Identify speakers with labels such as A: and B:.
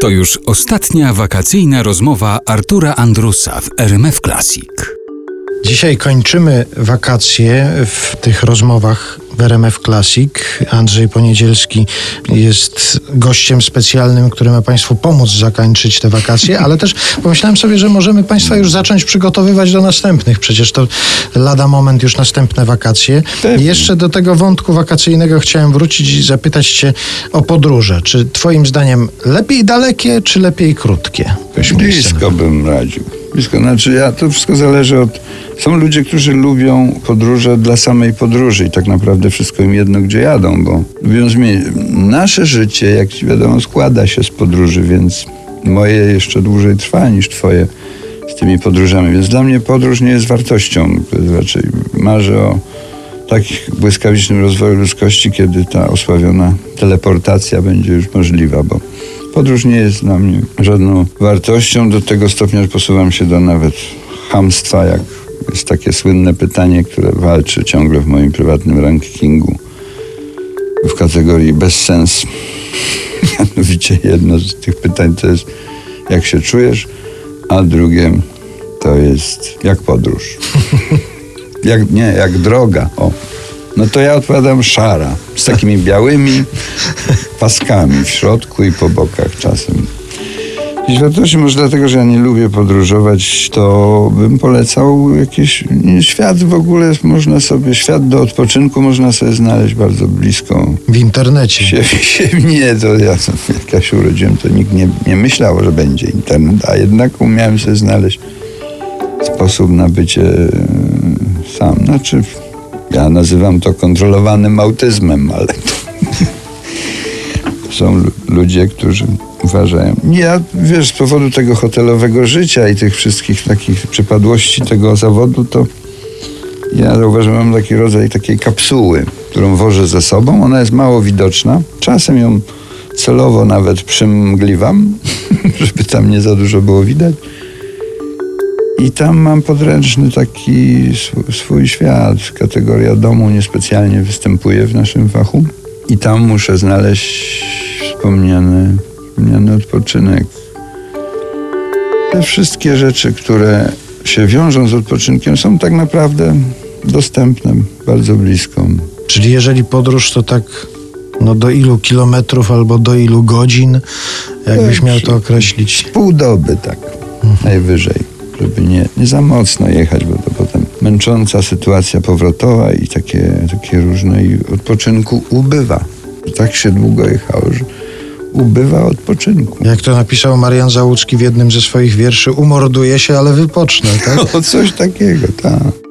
A: To już ostatnia wakacyjna rozmowa Artura Andrusa w RMF Classic.
B: Dzisiaj kończymy wakacje w tych rozmowach w RMF Classic. Andrzej Poniedzielski jest gościem specjalnym, który ma Państwu pomóc zakończyć te wakacje, ale też pomyślałem sobie, że możemy Państwa już zacząć przygotowywać do następnych. Przecież to lada moment już następne wakacje. I jeszcze do tego wątku wakacyjnego chciałem wrócić i zapytać Cię o podróże. Czy Twoim zdaniem lepiej dalekie, czy lepiej krótkie?
C: Blisko bym radził. Blisko. Znaczy ja, to wszystko zależy od... Są ludzie, którzy lubią podróże dla samej podróży i tak naprawdę wszystko im jedno, gdzie jadą, bo lubią zmienić. Nasze życie, jak ci wiadomo, składa się z podróży, więc moje jeszcze dłużej trwa niż twoje z tymi podróżami. Więc dla mnie podróż nie jest wartością. Raczej marzę o takim błyskawicznym rozwoju ludzkości, kiedy ta osławiona teleportacja będzie już możliwa, bo podróż nie jest dla mnie żadną wartością do tego stopnia, że posuwam się do nawet hamstwa, jak jest takie słynne pytanie, które walczy ciągle w moim prywatnym rankingu w kategorii bezsens. Mianowicie jedno z tych pytań to jest jak się czujesz, a drugie to jest jak podróż. Jak, nie, jak droga. O. No to ja odpowiadam szara, z takimi białymi paskami w środku i po bokach czasem. I wartości może dlatego, że ja nie lubię podróżować, to bym polecał jakiś świat w ogóle można sobie, świat do odpoczynku można sobie znaleźć bardzo blisko
B: W internecie.
C: się, się nie, to ja jak ja się urodziłem, to nikt nie, nie myślał, że będzie internet, a jednak umiałem sobie znaleźć sposób na bycie e, sam. Znaczy, ja nazywam to kontrolowanym autyzmem, ale to są lu- ludzie, którzy uważają. Ja, wiesz, z powodu tego hotelowego życia i tych wszystkich takich przypadłości tego zawodu, to ja zauważyłem, mam taki rodzaj takiej kapsuły, którą wożę ze sobą. Ona jest mało widoczna. Czasem ją celowo nawet przymgliwam, żeby tam nie za dużo było widać. I tam mam podręczny taki sw- swój świat. Kategoria domu niespecjalnie występuje w naszym fachu. I tam muszę znaleźć wspomniany, wspomniany odpoczynek. Te wszystkie rzeczy, które się wiążą z odpoczynkiem, są tak naprawdę dostępne bardzo blisko.
B: Czyli jeżeli podróż, to tak no do ilu kilometrów albo do ilu godzin, jakbyś miał to określić?
C: Pół doby, tak, najwyżej. Żeby nie, nie za mocno jechać, bo to potem męcząca sytuacja powrotowa i takie, takie różne i odpoczynku ubywa. Tak się długo jechało, że ubywa odpoczynku.
B: Jak to napisał Marian Załucki w jednym ze swoich wierszy, umorduję się, ale wypocznę, tak?
C: O, coś takiego, tak.